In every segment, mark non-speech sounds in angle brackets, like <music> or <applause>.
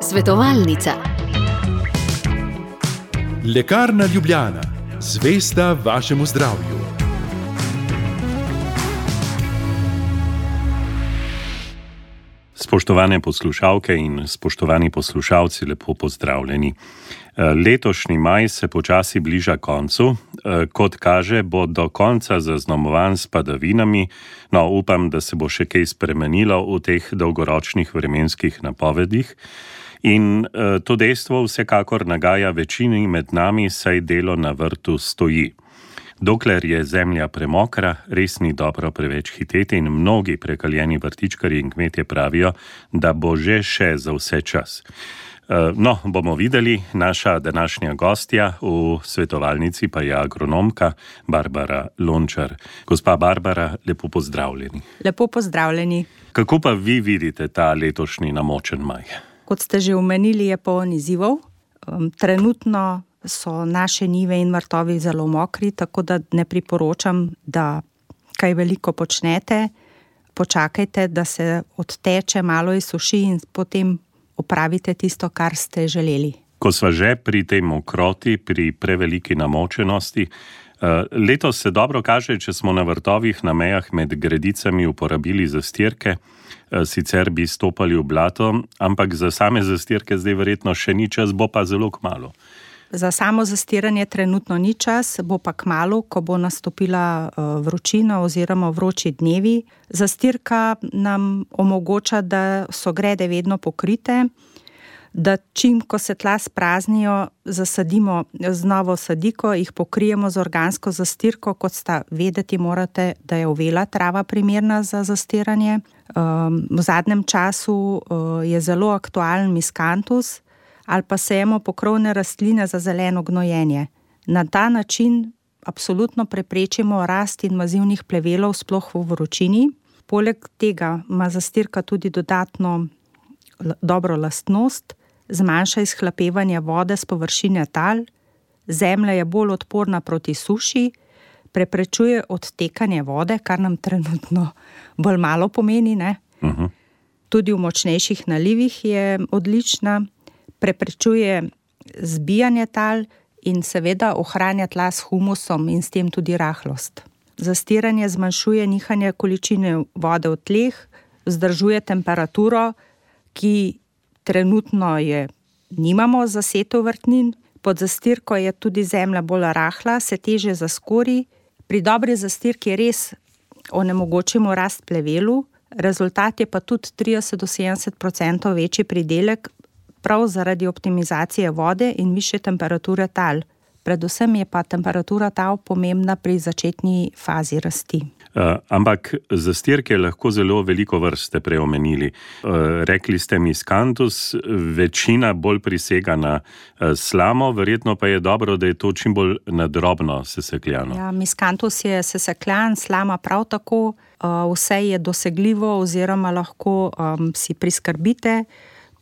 Svetovalnica. Lekarna Ljubljana, zvesta vašemu zdravju. Spoštovane poslušalke in spoštovani poslušalci, lepo pozdravljeni. Letošnji maj se počasi bliža koncu. Kot kaže, bo do konca zaznamovan s padavinami, no upam, da se bo še kaj spremenilo v teh dolgoročnih vremenskih napovedih. In to dejstvo vsekakor nagaja večini med nami, saj delo na vrtu stoji. Dokler je zemlja premokra, res ni dobro preveč hiteti in mnogi prekaljeni vrtičkari in kmetje pravijo, da bo že še za vse čas. No, bomo videli, naša današnja gostja v svetovalnici pa je agronomka Barbara Lončar. Gospa Barbara, lepo pozdravljeni. Lepo pozdravljeni. Kako pa vi vidite ta letošnji namočen maj? Kot ste že omenili, je poln izzivov. Trenutno so naše nive in vrtovi zelo mokri, tako da ne priporočam, da kaj veliko počnete. Počakajte, da se odteče, malo izsuši in potem opravite tisto, kar ste želeli. Ko smo že pri tej mokroti, pri preveliki namočenosti, letos se dobro kaže, če smo na vrtovih na mejah med gredicami uporabili zastirke, sicer bi stopali v blato, ampak za same zastirke zdaj verjetno še ni čas, bo pa zelo kmalo. Za samo zastiranje trenutno ni čas, bo pa kmalo, ko bo nastopila vročina oziroma vroči dnevi. Zastirka nam omogoča, da so grede vedno pokrite, da čim, ko se tla spraznijo, zasadimo z novo sadiko, jih pokrijemo z organsko zastirko, kot sta vedeti morate, da je uvela trava primerna za zastiranje. V zadnjem času je zelo aktualen miskantus, ali pa sejemo pokrovne rastline za zeleno gnojenje. Na ta način absolutno preprečimo rast invazivnih plevelov, sploh v vročini. Poleg tega ima zastirka tudi dodatno dobro lastnost, zmanjša izhlapevanje vode s površine tal, zemlja je bolj odporna proti suši, preprečuje odtekanje vode, kar nam trenutno <laughs> bolj malo pomeni, ne. Tudi v močnejših nalivih je odlična, preprečuje zbijanje tal in seveda ohranja tla s humusom in s tem tudi rahlost. Zastiranje zmanjšuje nihanje količine vode v tleh, vzdržuje temperaturo, ki trenutno je nimamo za setev vrtnin. Pod zastirko je tudi zemlja bolj rahla, se težje zaskori. Pri dobri zastirki res onemogočimo rast plevelu, rezultat je pa tudi trideset do sedemdeset procentov večji pridelek prav zaradi optimizacije vode in višje temperature tal. Predvsem je pa temperatura tal pomembna pri začetni fazi rasti. ampak zastirk je lahko zelo veliko vrst, ste prej omenili. rekli ste miskantus, večina bolj prisega na slamo, verjetno pa je dobro, da je to čim bolj na drobno sesekljano. Ja, miskantus je sesekljan, slama prav tako. vse je dosegljivo oziroma lahko si priskrbite.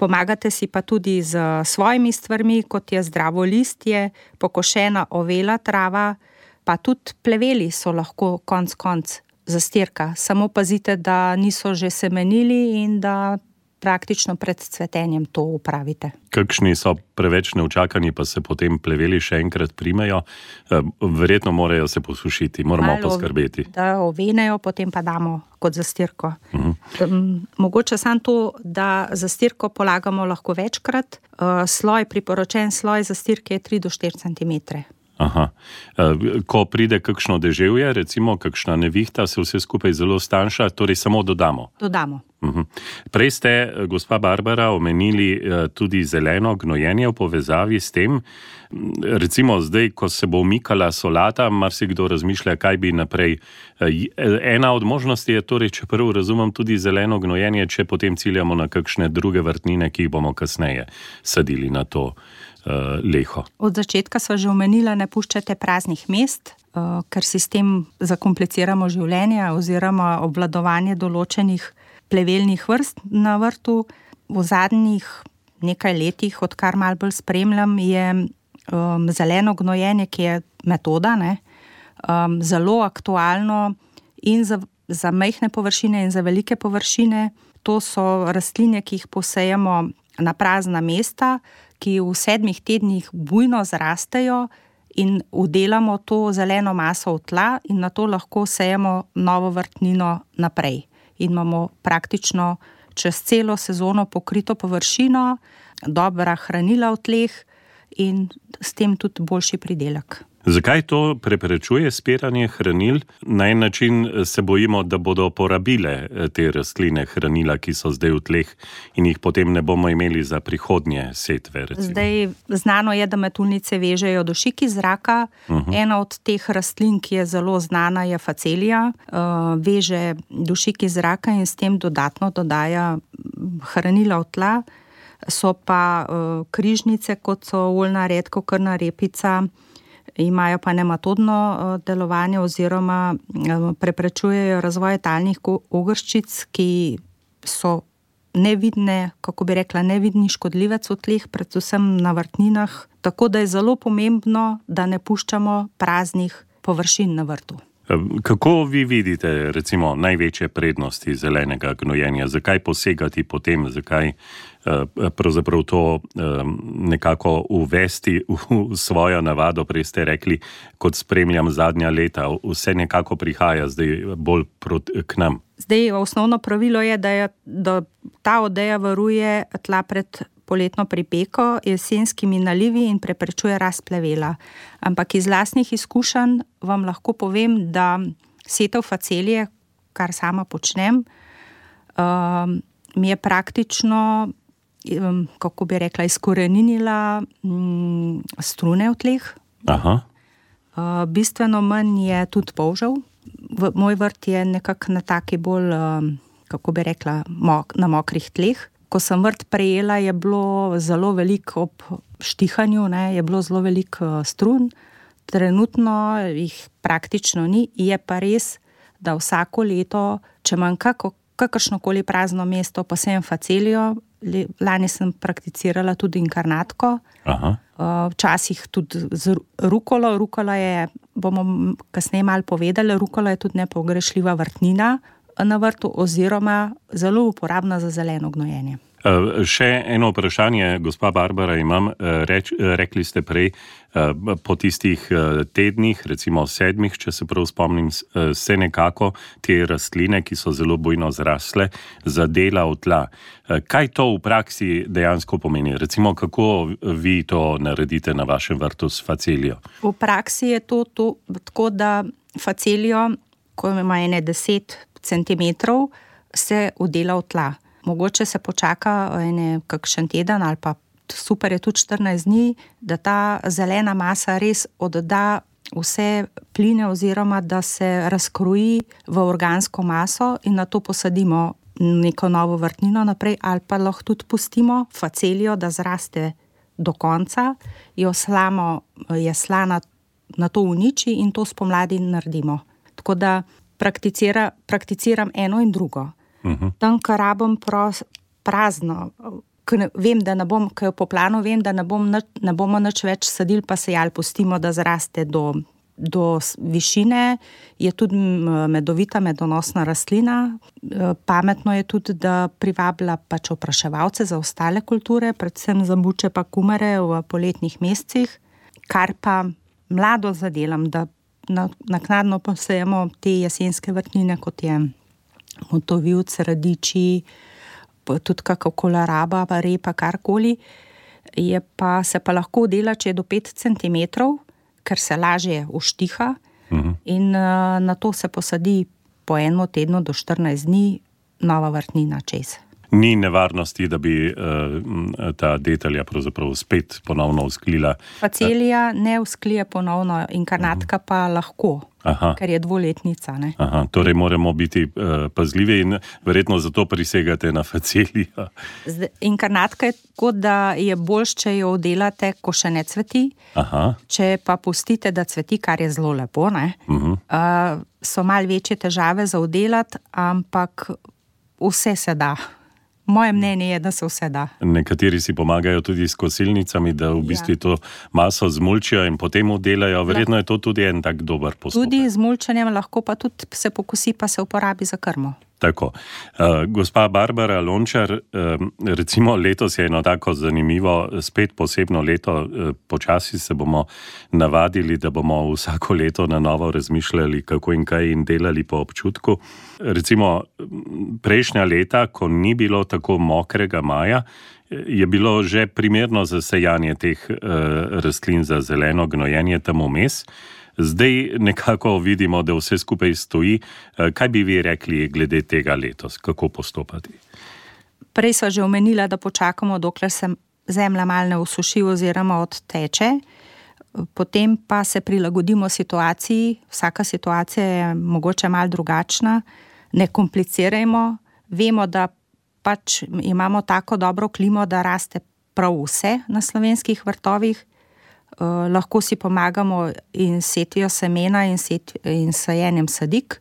Pomagate si pa tudi s svojimi stvarmi, kot je zdravo listje, pokošena ovela trava, pa tudi pleveli so lahko konec koncev zastirka. Samo pazite, da niso že semenili in da praktično pred cvetenjem to opravite. Kakšni so preveč neučakani, pa se potem pleveli še enkrat primejo? verjetno morajo se posušiti, moramo poskrbeti. Da ovenejo, potem pa damo kot zastirko. mogoče samo to, da zastirko polagamo lahko večkrat, sloj, priporočen sloj zastirke je tri do štiri centimetre. ko pride kakšno deževje, recimo kakšna nevihta, se vse skupaj zelo stanjša, torej samo dodamo? Dodamo. Prej ste, gospa Barbara, omenili tudi zeleno gnojenje v povezavi s tem. Recimo zdaj, ko se bo umikala solata, marsikdo razmišlja, kaj bi naprej. ena od možnosti je torej, če prav razumem, tudi zeleno gnojenje, če potem ciljamo na kakšne druge vrtnine, ki jih bomo kasneje sadili na to, leho. Od začetka sva že omenila, ne puščajte praznih mest, ker si s tem zakompliciramo življenje oziroma obvladovanje določenih plevelnih vrst na vrtu. V zadnjih nekaj letih, odkar malo bolj spremljam, je zeleno gnojenje, ki je metoda, ne, zelo aktualno in za, za majhne površine in za velike površine. to so rastline, ki jih posejemo na prazna mesta, ki v sedmih tednih bujno zrastejo in udelamo to zeleno maso v tla, in na to lahko sejemo novo vrtnino naprej. In imamo praktično čez celo sezono pokrito površino, dobra hranila v tleh in s tem tudi boljši pridelek. Zakaj to preprečuje spiranje hranil? Na en način se bojimo, da bodo porabile eh, te rastline hranila, ki so zdaj v tleh in jih potem ne bomo imeli za prihodnje setve. Recimo. Zdaj, znano je, da metulnice vežejo dušik iz zraka. Uh -huh. Ena od teh rastlin, ki je zelo znana, je facelija. Uh, veže dušik iz zraka in s tem dodatno dodaja hranila v tla. So pa uh, križnice, kot so oljna redko, krna repica imajo pa nematodno eh, delovanje oziroma eh, preprečujejo razvoj talnih ogrščic, ki so nevidne, kako bi rekla, nevidni škodljivec v tleh, predvsem na vrtninah. Tako da je zelo pomembno, da ne puščamo praznih površin na vrtu. Kako vi vidite recimo, največje prednosti zelenega gnojenja? Zakaj posegati po tem, zakaj eh, pravzaprav to eh, nekako uvesti v svojo navado? Prej ste rekli, kot spremljam zadnja leta, vse nekako prihaja zdaj bolj k nam. Zdaj, osnovno pravilo je, da, je, da ta odeja varuje tla pred poletno pripeko, jesenskimi nalivi in preprečuje rast plevela. Ampak iz vlastnih izkušenj vam lahko povem, da setev facelije, kar sama počnem, um, mi je praktično, um, kako bi rekla, izkoreninila um, strune v tleh. Uh, bistveno manj je tudi polžav. V, moj vrt je nekako na taki bolj, um, kako bi rekla, mok, na mokrih tleh ko sem vrt prejela, je bilo zelo veliko ob štihanju, ne, je bilo zelo veliko eh, strun, trenutno jih praktično ni. Je pa res, da vsako leto, če imam kako, kakršno koli prazno mesto, pa sem facelijo. Lani sem prakticirala tudi inkarnatko, Aha. Eh, včasih tudi z rukolo. Rukola je, bomo kasneje malo povedali, rukola je tudi nepogrešljiva vrtnina na vrtu, oziroma zelo uporabna za zeleno gnojenje. Uh, še eno vprašanje, gospa Barbara, imam. Uh, reč, uh, rekli ste prej, po tistih tednih, recimo sedmih, če se prav spomnim, se nekako te rastline, ki so zelo bojno zrasle, zadela v tla. Kaj to v praksi dejansko pomeni? Recimo, kako vi to naredite na vašem vrtu s facelijo? V praksi je to, to tako, da facelijo, ko ima ene deset centimetrov, se udela v tla mogoče se počaka ene kakšen teden ali pa super je tudi 14 dni, da ta zelena masa res odda vse pline oziroma da se razkroji v organsko maso in na to posadimo neko novo vrtnino naprej ali pa lahko tudi pustimo facelijo, da zraste do konca, jo slamo, je slana na to uniči in to spomladi naredimo. Tako da prakticira, prakticiram eno in drugo. -huh. tam, kar rabim pros, prazno. Ne, vem, da ne bom, kaj po planu, vem, da ne, bom, ne bomo nič več sadili, pa se jal pustimo, da zraste do, do višine. Je tudi medovita, medonosna rastlina. E, pametno je tudi, da privablja pač opraševalce za ostale kulture, predvsem za buče pa kumere v poletnih mesecih, kar pa mlado zadelam, da naknadno posejemo te jesenske vrtnine, kot je motovilce, radiči, tudi kakšna kolaraba, repa, karkoli. Je pa se pa lahko dela, če je do 5 cm, ker se lažje uštiha, uh mhm. -huh. in uh, na to se posadi po enem tednu do 14 dni nova vrtnina čez ni nevarnosti, da bi uh, ta detalja pravzaprav spet ponovno usklila. Facelija ne usklije ponovno, inkarnatka pa lahko. Aha. Ker je dvoletnica. Aha, torej, moramo biti uh, pazljivi in verjetno zato prisegate na facelijo. Inkarnatka je tako, da je bolj, če jo oddelate, ko še ne cveti. Aha. Če pa pustite, da cveti, kar je zelo lepo, uh -huh. uh, so malce večje težave za oddelati, ampak vse se da. Moje mnenje je, da se vse da. Nekateri si pomagajo tudi s kosilnicami, da v bistvu ja. to maso zmulčijo in potem udelajo. Verjetno je to tudi en tak dober postopek. Tudi z mulčanjem lahko pa tudi se pokusi, pa se uporabi za krmo. Tako. Uh, gospa Barbara Lončar, uh, recimo letos je eno tako zanimivo, spet posebno leto, uh, počasi se bomo navadili, da bomo vsako leto na novo razmišljali, kako in kaj in delali po občutku. Recimo prejšnja leta, ko ni bilo tako mokrega maja, je bilo že primerno za sejanje teh uh, rastlin za zeleno gnojenje tam vmes. Zdaj nekako vidimo, da vse skupaj stoji. Eh, kaj bi vi rekli glede tega letos, kako postopati? Prej so že omenila, da počakamo, dokler se zemlja malo ne usuši oziroma odteče, potem pa se prilagodimo situaciji. Vsaka situacija je mogoče malo drugačna, ne komplicirajmo. Vemo, da pač imamo tako dobro klimo, da raste prav vse na slovenskih vrtovih. Eh, lahko si pomagamo in setijo semena in, set, in sajenjem sadik.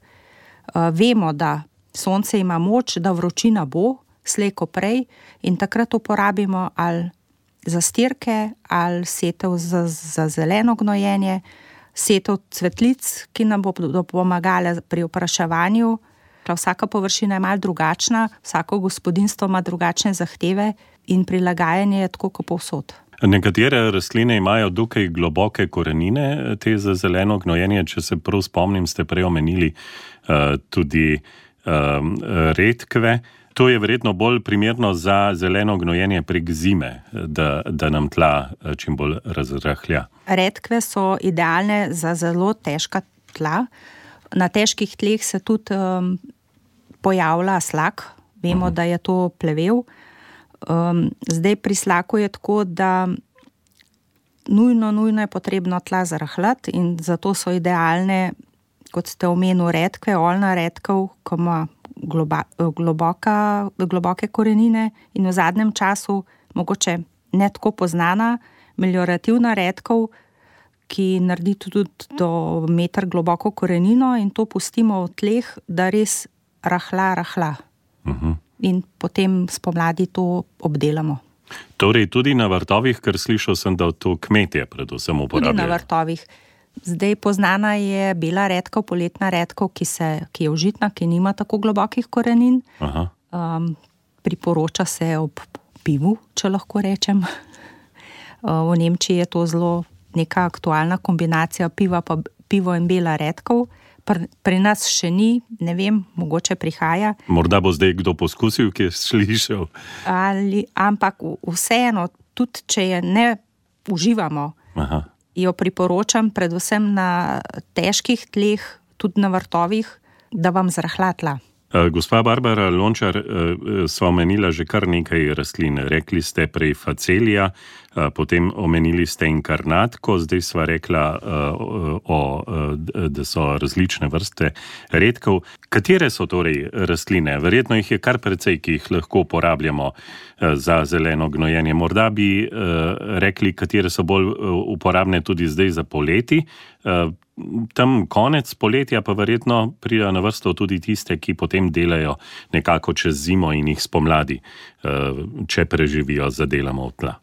Uh, vemo, da sonce ima moč, da vročina bo, slejko prej, in takrat uporabimo ali za stirke, ali setev za, za zeleno gnojenje, setev cvetlic, ki nam bodo pomagale pri opraševanju. Vsaka površina je malce drugačna, vsako gospodinstvo ima drugačne zahteve in prilagajanje je tako kot povsod. Nekatere rastline imajo dokaj globoke korenine, te za zeleno gnojenje. Če se prav spomnim, ste prej omenili uh, tudi um, redkve. To je verjetno bolj primerno za zeleno gnojenje prek zime, da, da nam tla eh, čim bolj razrahlja. Redkve so idealne za zelo težka tla. Na težkih tleh se tudi um, pojavlja slak, vemo, uh -huh. da je to plevel. Um, zdaj pri slaku je tako, da nujno, nujno je potrebno tla zrahljati in zato so idealne, kot ste omenili, redke, olna redkev, ki ima globa, globoka, globoke korenine in v zadnjem času mogoče ne tako poznana, meliorativna redkev, ki naredi tudi do metra globoko korenino in to pustimo v tleh, da res rahla, rahla. Uh mhm. -huh in potem spomladi to obdelamo. Torej, tudi na vrtovih, ker slišal sem, da to kmetje predvsem uporabljajo. Tudi na vrtovih. Zdaj poznana je bila redka, poletna redka, ki, ki je užitna, ki nima tako globokih korenin. Um, priporoča se ob pivu, če lahko rečem. <laughs> Uh, v Nemčiji je to zelo neka aktualna kombinacija piva, pa pivo in bela redkov. Pri, pri nas še ni, ne vem, mogoče prihaja. Morda bo zdaj kdo poskusil, ki je slišal. Ali, ampak vseeno, tudi če je ne uživamo, Aha. jo priporočam, predvsem na težkih tleh, tudi na vrtovih, da vam zrahlatla. Eh, gospa Barbara Lončar, eh, sva omenila že kar nekaj rastlin. Rekli ste prej facelija, eh, potem omenili ste inkarnatko, zdaj sva rekla, o, da so različne vrste redkov. Katere so torej rastline? Verjetno jih je kar precej, ki jih lahko uporabljamo za zeleno gnojenje. Morda bi rekli, katere so bolj uporabne tudi zdaj za poleti tam konec poletja, pa verjetno pridejo na vrsto tudi tiste, ki potem delajo nekako čez zimo in jih spomladi, eh, če preživijo, zadelamo v tla.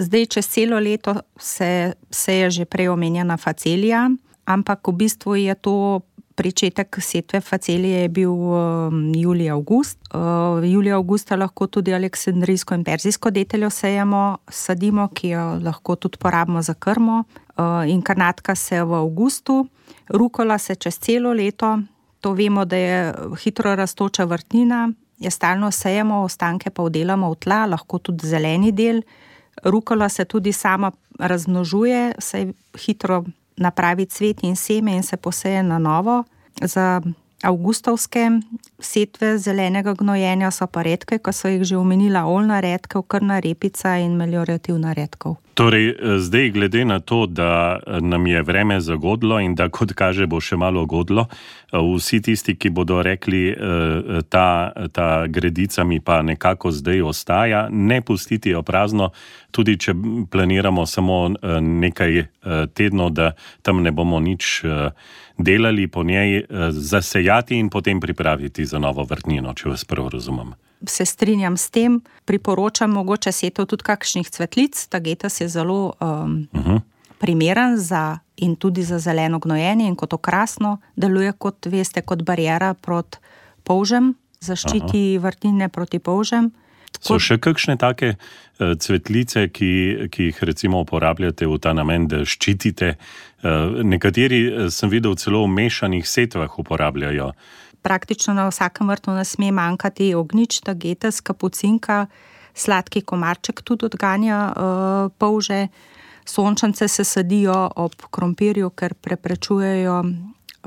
Zdaj, čez celo leto se, se je že prej omenjena facelija, ampak v bistvu je to. Pričetek setve facelije je bil um, julij, august. Uh, julij, augusta lahko tudi aleksandrijsko in perzijsko deteljo sejemo, sadimo, ki jo lahko tudi porabimo za krmo. Uh, inkarnatka se v avgustu, rukola se čez celo leto, to vemo, da je hitro raztoča vrtnina, je stalno sejemo, ostanke pa vdelamo v tla, lahko tudi zeleni del. Rukola se tudi sama razmnožuje, se hitro napravi cvet in seme in se poseje na novo. Za avgustovske setve zelenega gnojenja so pa redke, kot so jih že omenila, olna redka, krna repica in meliorativna redka. Torej, eh, zdaj, glede na to, da eh, nam je vreme zagodlo in da, kot kaže, bo še malo godlo, eh, vsi tisti, ki bodo rekli, ta, ta gredica mi pa nekako zdaj ostaja, ne pustiti jo prazno, tudi če planiramo samo nekaj tednov, da tam ne bomo nič delali po njej, zasejati in potem pripraviti za novo vrtnino, če vas prav razumem se strinjam s tem, priporočam mogoče setev tudi kakšnih cvetlic. Ta getas je zelo um, uh mhm. -huh. primeren za in tudi za zeleno gnojenje in kot okrasno deluje, kot veste, kot barijera proti polžem zaščiti Aha. vrtnine proti polžem. So še kakšne take uh, cvetlice, ki, ki jih recimo uporabljate v ta namen, da ščitite? Uh, nekateri sem videl celo v mešanih setvah uporabljajo. Praktično na vsakem vrtu ne sme manjkati ognjič, tagetes, kapucinka, sladki komarček tudi odganja uh, polže. Sončance se sadijo ob krompirju, ker preprečujejo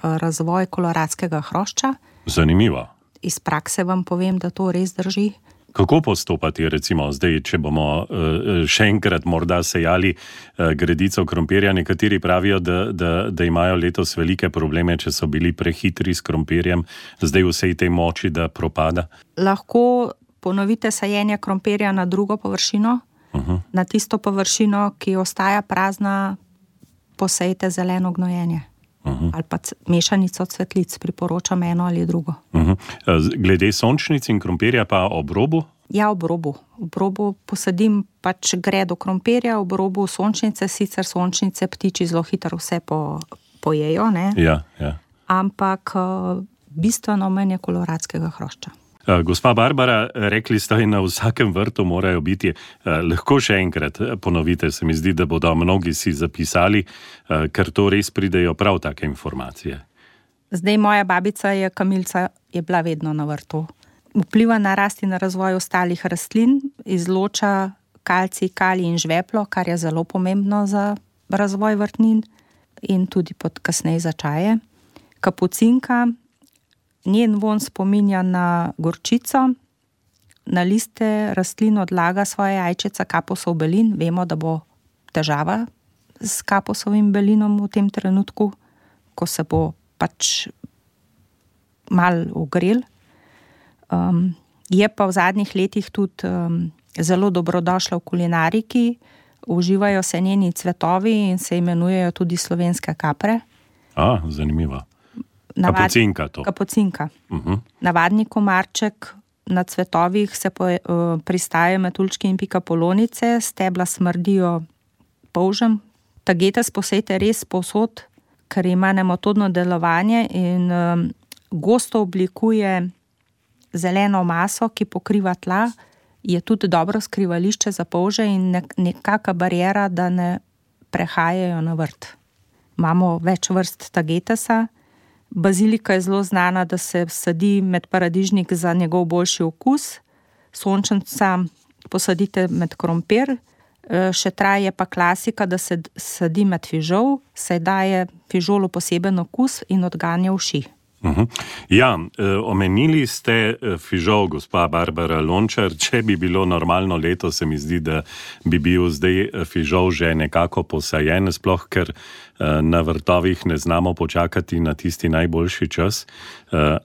razvoj koloradskega hrošča. Zanimivo. Iz prakse vam povem, da to res drži. Kako postopati, recimo, zdaj, če bomo uh, še enkrat morda sejali uh, gredico krompirja? Nekateri pravijo, da, da, da imajo letos velike probleme, če so bili prehitri s krompirjem, zdaj vsej tej moči, da propada. Lahko ponovite sajenje krompirja na drugo površino, uh -huh. na tisto površino, ki ostaja prazna, posejte zeleno gnojenje. Uh -huh. Ali pa mešanico cvetlic, priporočam eno ali drugo. Uh -huh. Glede sončnic in krompirja, pa ob robu? Ja, ob robu. Ob robu posadim pač gredo krompirja, ob robu sončnice, sicer sončnice ptiči zelo hitro vse po, pojejo. Ja, ja. Ampak uh, bistveno manj je koloradskega hrošča. Eh, gospa Barbara, rekli ste, da na vsakem vrtu morajo biti, eh, lahko še enkrat eh, ponovite, se mi zdi, da bodo mnogi si zapisali, ker to res pridejo prav take informacije. Zdaj, moja babica je kamilca, je bila vedno na vrtu. Vpliva na rast in na razvoj ostalih rastlin, izloča kalci, kali in žveplo, kar je zelo pomembno za razvoj vrtnin in tudi pod kasneje začaje. Kapucinka njen von spominja na gorčico, na liste rastlin odlaga svoje jajčice, kaposov belin. Vemo, da bo težava s kaposovim belinom v tem trenutku, ko se bo pač mal ogrel. Um, je pa v zadnjih letih tudi um, zelo dobrodošla v kulinariki, uživajo se njeni cvetovi in se imenujejo tudi slovenske kapre. A, zanimivo. Navad, kapucinka. kapucinka. Uh -huh. Navadni komarček na cvetovih se po, uh, pristaje metulčki in pika polonice, stebla smrdijo polžem. Tagete sposejte res posod, ker ima nemotodno delovanje in um, gosto oblikuje zeleno maso, ki pokriva tla, je tudi dobro skrivališče za polže in nek nekakšna barijera, da ne prehajajo na vrt. Imamo več vrst tagetesa. Bazilika je zelo znana, da se sadi med paradižnik za njegov boljši okus, sončnica posadite med krompir, e, še traje pa klasika, da se sadi med fižol, saj daje fižolu poseben okus in odganja uši. Mhm. Ja, e, omenili ste e, fižol, gospa Barbara Lončar. Če bi bilo normalno leto, se mi zdi, da bi bil zdaj e, fižol že nekako posajen, sploh ker na vrtovih ne znamo počakati na tisti najboljši čas.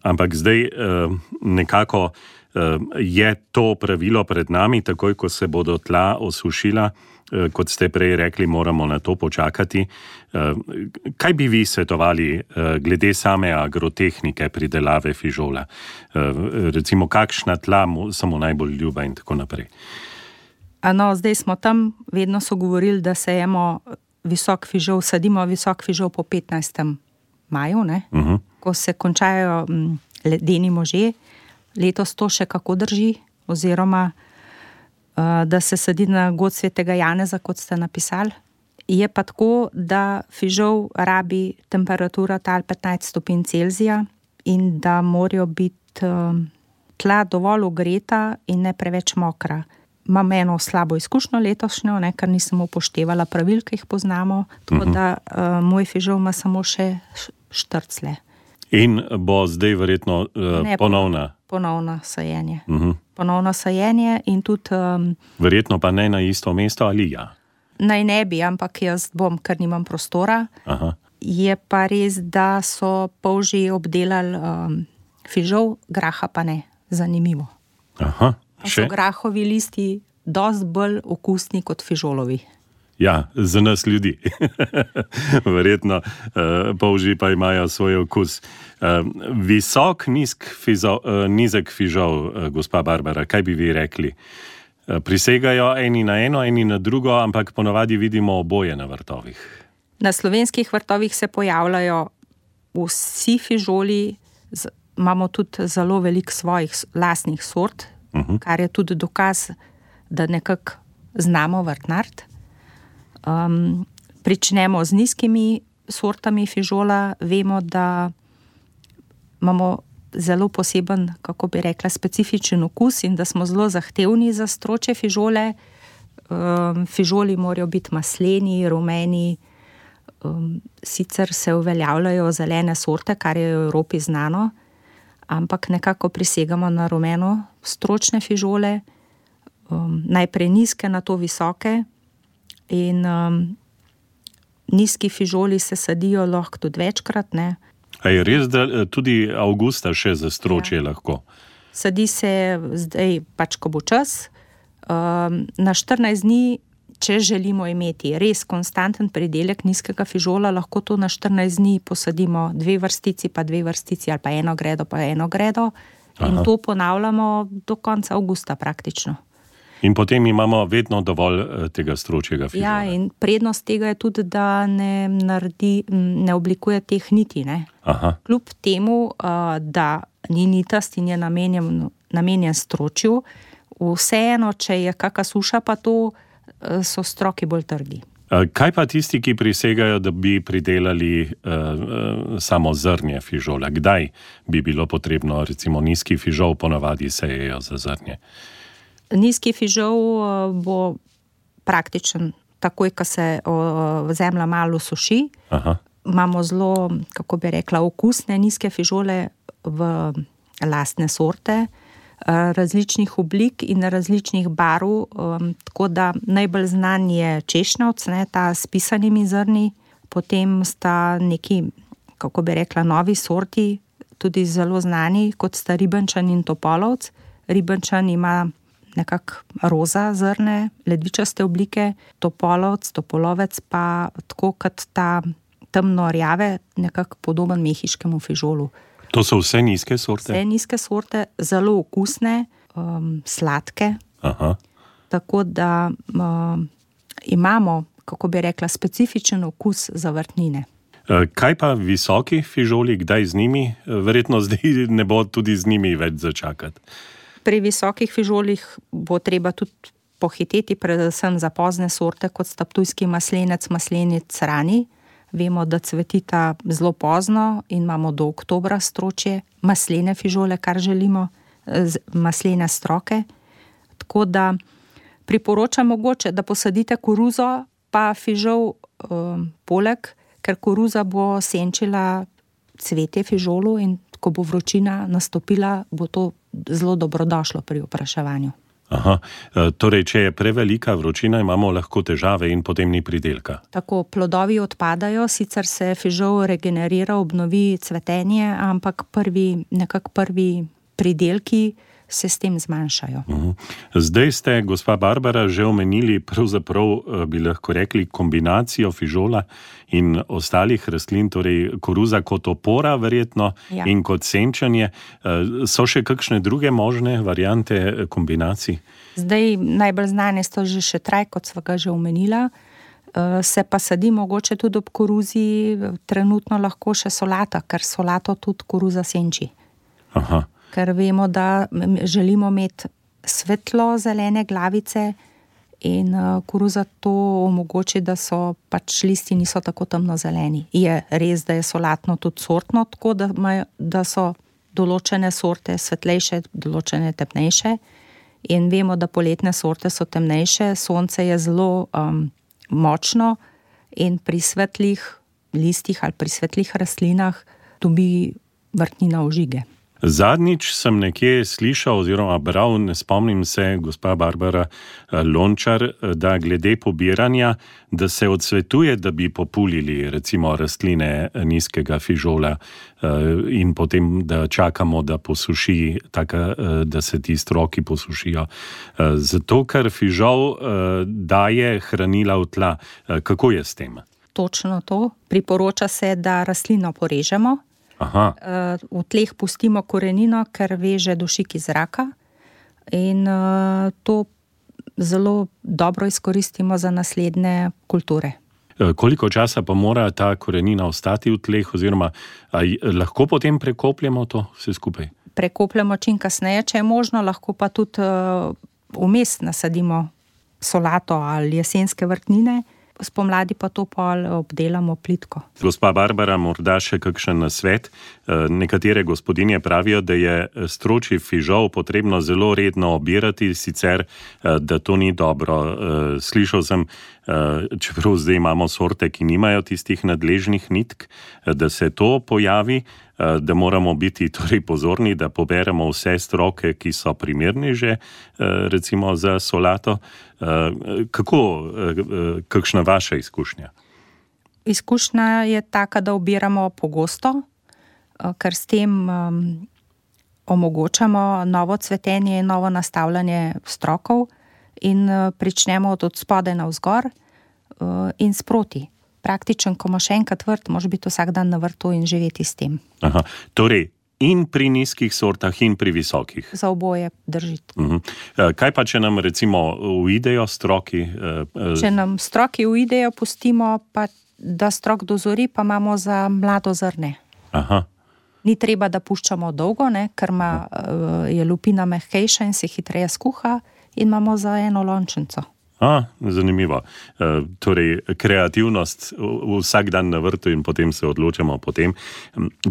Ampak zdaj nekako je to pravilo pred nami, takoj ko se bodo tla osušila. Kot ste prej rekli, moramo na to počakati. Kaj bi vi svetovali eh, glede same agrotehnike pridelave fižola? Recimo, kakšna tla so mu najbolj ljuba in tako naprej. No, zdaj smo tam, vedno so govorili, da sejemo visok fižol, sadimo visok fižol po 15. maju, uh mhm. -huh. ko se končajo ledeni može. Letos to še kako drži, oziroma Eh, da se sadi na god svetega Janeza, kot ste napisali. Je pa tako, da fižol rabi temperatura tal 15 stopinj Celzija in da morajo biti eh, tla dovolj ogreta in ne preveč mokra. Imam eno slabo izkušnjo letošnjo, ne, ker nisem upoštevala pravil, ki jih poznamo, tako uh mhm. -huh. da uh, moj fižol ima samo še štrcle. In bo zdaj verjetno uh, ne, ponovna. Ponovno sajenje. Uh mhm. -huh ponovno sajenje. Tudi, um, Verjetno pa ne na isto mesto ali ja. Naj ne bi, ampak jaz bom, ker nimam prostora. Aha. Je pa res, da so polži obdelali um, fižol, graha pa ne. Zanimivo. Aha, so grahovi listi dosti bolj okusni kot fižolovi. Ja, za nas ljudi. <laughs> Verjetno uh, polži pa imajo svoj okus. Uh, visok, nizk, fizo, uh, nizek fižol, uh, gospa Barbara, kaj bi vi rekli? Uh, prisegajo eni na eno, eni na drugo, ampak ponovadi vidimo oboje na vrtovih. Na slovenskih vrtovih se pojavljajo vsi fižoli, imamo tudi zelo veliko svojih lastnih sort, uh -huh. kar je tudi dokaz, da nekako znamo vrtnart. Um, pričnemo z nizkimi sortami fižola, vemo, da imamo zelo poseben, kako bi rekla, specifičen okus in da smo zelo zahtevni za stroče fižole. Um, fižoli morajo biti masleni, rumeni, um, sicer se uveljavljajo zelene sorte, kar je v Evropi znano, ampak nekako prisegamo na rumeno stročne fižole, um, najprej nizke, na to visoke. In um, nizki fižoli se sadijo lahko tudi večkrat. Ne. A je res, da eh, tudi avgusta še za stročje ja. lahko? Sadi se zdaj, pač ko bo čas. Um, na 14 dni, če želimo imeti res konstanten pridelek nizkega fižola, lahko to na 14 dni posadimo dve vrstici, pa dve vrstici, ali pa eno gredo, pa eno gredo. Aha. In to ponavljamo do konca avgusta praktično. In potem imamo vedno dovolj eh, tega stročjega fižola. Ja, in prednost tega je tudi, da ne, naredi, ne oblikuje teh niti. Kljub temu, eh, da ni nitast in je namenjen, namenjen stročju, vseeno, če je kakšna suša, pa to eh, so stroki bolj trdi. Kaj pa tisti, ki prisegajo, da bi pridelali uh, samo zrnje fižola? Kdaj bi bilo potrebno, recimo, nizki fižol, ponavadi sejejo za zrnje? Uh, Nizki fižol eh, bo praktičen, takoj, ko se zemlja malo suši. Aha. Imamo zelo, kako bi rekla, okusne nizke fižole v lastne sorte, eh, različnih oblik in različnih barv. Eh, tako da najbolj znan je češnjavc, ne, ta s pisanimi zrni, potem sta neki, kako bi rekla, novi sorti, tudi zelo znani, kot sta ribenčan in topolovc. Ribenčan ima nekako roza zrne, ledvičaste oblike, topolovec, topolovec pa tako kot ta temno rjave, nekako podoben mehiškemu fižolu. To so vse nizke sorte? Vse nizke sorte, zelo okusne, um, sladke. Aha. Tako da um, imamo, kako bi rekla, specifičen okus za vrtnine. E, kaj pa visoki fižoli, kdaj z njimi? E, verjetno zdaj ne bo tudi z njimi več začakati pri visokih fižolih bo treba tudi pohiteti, predvsem za pozne sorte, kot sta tujski maslenec, maslenec rani. Vemo, da cvetita zelo pozno in imamo do oktobra stročje maslene fižole, kar želimo, maslene stroke. Tako da priporočam mogoče, da posadite koruzo, pa fižol um, poleg, ker koruza bo senčila cvetje fižolu in ko bo vročina nastopila, bo to zelo dobrodošlo pri opraševanju. Aha, e, torej, če je prevelika vročina, imamo lahko težave in potem ni pridelka. Tako plodovi odpadajo, sicer se fižol regenerira, obnovi cvetenje, ampak prvi, nekako prvi pridelki se s tem zmanjšajo. Mhm. Zdaj ste, gospa Barbara, že omenili, pravzaprav eh, bi lahko rekli kombinacijo fižola in ostalih rastlin, torej koruza kot opora, verjetno, ja. in kot senčanje. Eh, so še kakšne druge možne variante eh, kombinacij? Zdaj najbolj znane so že še traj, kot sva ga že omenila. Se pa sadi mogoče tudi ob koruzi, trenutno lahko še solata, ker solato tudi koruza senči. Aha ker vemo, da želimo imeti svetlo zelene glavice. In uh, koruza to omogoča, da so pač listi niso tako temno zeleni. Je res, da je solatno tudi sortno, tako da, majo, da so določene sorte svetlejše, določene temnejše. In vemo, da poletne sorte so temnejše, sonce je zelo um, močno in pri svetlih listih ali pri svetlih rastlinah dobi vrtnina ožige. Zadnjič sem nekje slišal, oziroma bral, ne spomnim se, gospa Barbara eh, Lončar, eh, da glede pobiranja, da se odsvetuje, da bi populili recimo rastline eh, nizkega fižola in potem, da čakamo, da posuši, taka, da se ti stroki posušijo. Zato, ker fižol daje hranila v tla. Kako je s tem? Točno to. Priporoča se, da rastlino porežemo. Aha. Eh, v tleh pustimo korenino, ker veže dušik iz zraka, in eh, to zelo dobro izkoristimo za naslednje kulture. Eh, koliko časa pa mora ta korenina ostati v tleh, oziroma lahko potem prekopljemo to vse skupaj? Prekopljemo čim kasneje, če je možno, lahko pa tudi vmes nasadimo solato ali jesenske vrtnine spomladi pa to pol obdelamo plitko. Gospa Barbara, morda še kakšen svet. E, nekatere gospodinje pravijo, da je stroči fižol potrebno zelo redno obirati, sicer e, da to ni dobro. E, slišal sem, čeprav zdaj imamo sorte, ki nimajo tistih nadležnih nitk, da se to pojavi. Eh, da moramo biti torej pozorni, da poberemo vse stroke, ki so primerne že eh, recimo za solato. Eh, kako, kakšna vaša izkušnja? Izkušnja je taka, da obiramo pogosto, ker s tem um, omogočamo novo cvetenje in novo nastavljanje strokov, in pričnemo od spodaj na vzgor in sproti praktičen, ko imaš enkrat vrt, moš biti vsak dan na vrtu in živeti s tem. Aha. Torej, in pri nizkih sortah, in pri visokih. Za oboje držiti. Uh mhm. -huh. Kaj pa, če nam recimo uidejo stroki? Eh, če nam stroki uidejo, pustimo pa, da strok dozori, pa imamo za mlado zrne. Aha. Ni treba, da puščamo dolgo, ne, ker ima, eh, je lupina mehkejša in se hitreje skuha, in imamo za eno lončnico. A, zanimivo. E, torej, kreativnost vsak dan na vrtu in potem se odločamo. Potem.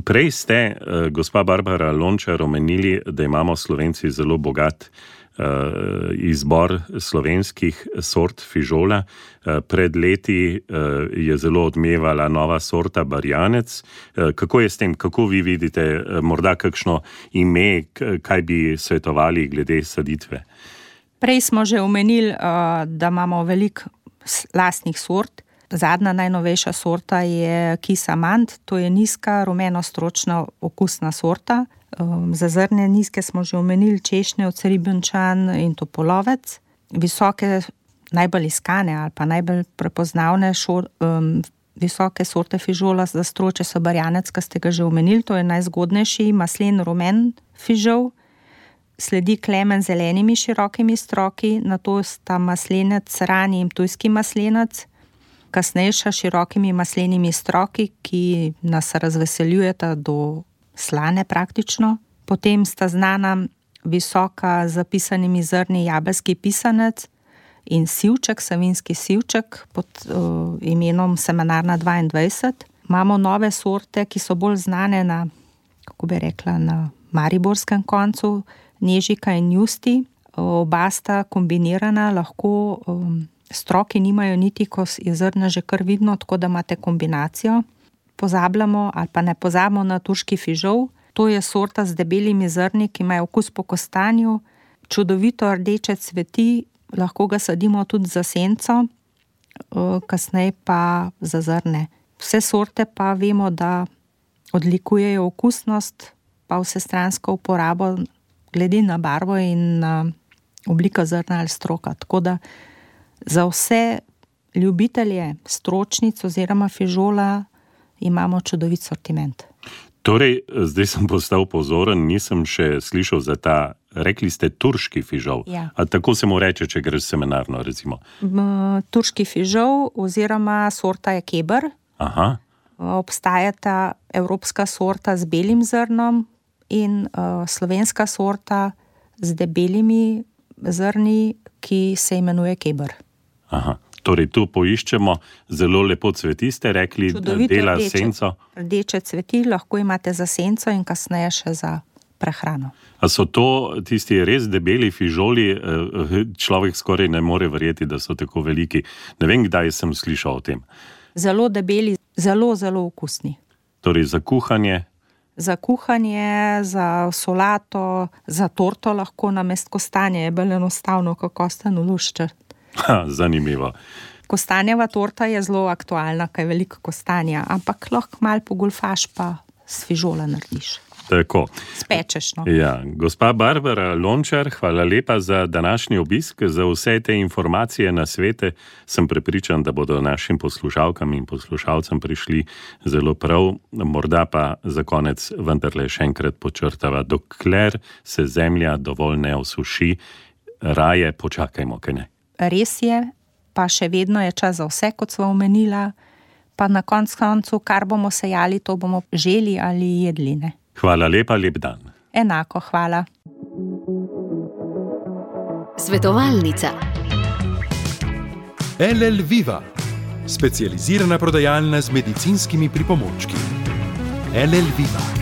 Prej ste, e, gospa Barbara Lončar, omenili, da imamo Slovenci zelo bogat e, izbor slovenskih sort fižola. E, pred leti e, je zelo odmevala nova sorta Barjanec. E, kako je s tem, kako vi vidite, e, morda kakšno ime, kaj bi svetovali glede saditve? Prej smo že omenili, uh, da imamo veliko lastnih sort. Zadnja najnovejša sorta je Kisamant, to je nizka, rumeno-stročna okusna sorta. Um, za zrne nizke smo že omenili češnje, oceribunčan in topolovec. Visoke, najbolj iskane ali pa najbolj prepoznavne šor, um, visoke sorte fižola za stroče so barjanec, ki ste ga že omenili, to je najzgodnejši maslen rumen fižol sledi klemen z zelenimi širokimi stroki, na to sta maslenec rani in tujski maslenec, kasnejša širokimi maslenimi stroki, ki nas razveseljujeta do slane praktično. Potem sta znana visoka z zapisanimi zrni jabelski pisanec in sivček, savinski sivček pod uh, imenom Seminarna 22. Imamo nove sorte, ki so bolj znane na, kako bi rekla, na mariborskem koncu, Nežika in Justi, oba sta kombinirana, lahko um, stroki nimajo niti, ko je zrna že kar vidno, tako da imate kombinacijo. Pozabljamo ali pa ne pozabimo na turški fižol. To je sorta z debelimi zrni, ki imajo okus po kostanju, čudovito rdeče cveti, lahko ga sadimo tudi za senco, kasneje pa za zrne. Vse sorte pa vemo, da odlikujejo okusnost, pa vse stransko uporabo glede na barvo in na obliko zrna ali stroka. Tako da za vse ljubitelje stročnic oziroma fižola imamo čudovit sortiment. Torej, zdaj sem postal pozoren, nisem še slišal za ta, rekli ste, turški fižol. Ja. Tako se mu reče, če greš seminarno. Recimo. Turški fižol oziroma sorta je keber. Aha. Obstajata evropska sorta z belim zrnom, in uh, slovenska sorta z debelimi zrni, ki se imenuje kebr. Aha. Torej, tu poiščemo zelo lepo cveti, ste rekli, da dela rdeče, senco. Rdeče cveti lahko imate za senco in kasneje še za prehrano. A so to tisti res debeli fižoli, eh, človek skoraj ne more verjeti, da so tako veliki. Ne vem, kdaj sem slišal o tem. Zelo debeli, zelo, zelo okusni. Torej, za kuhanje za kuhanje, za solato, za torto lahko na mestu kostanja je bolj enostavno, kot kosten luščer. Zanimivo. Kostanjeva torta je zelo aktualna, kaj je veliko kostanja, ampak lahko malo pogulfaš, pa svižola narediš. Tako. Spečeš. No. Ja. Gospa Barbara Lončar, hvala lepa za današnji obisk, za vse te informacije na svete. Sem prepričan, da bodo našim poslušalkam in poslušalcem prišli zelo prav. Morda pa za konec vendarle še enkrat počrtava, dokler se zemlja dovolj ne osuši, raje počakajmo, kaj ne. Res je, pa še vedno je čas za vse, kot smo omenila. Pa na koncu, koncu, kar bomo sejali, to bomo želi ali jedli. Ne? Hvala lepa, lep dan. Enako, hvala. Svetovalnica. LL Viva, specializirana prodajalna z medicinskimi pripomočki. LL Viva.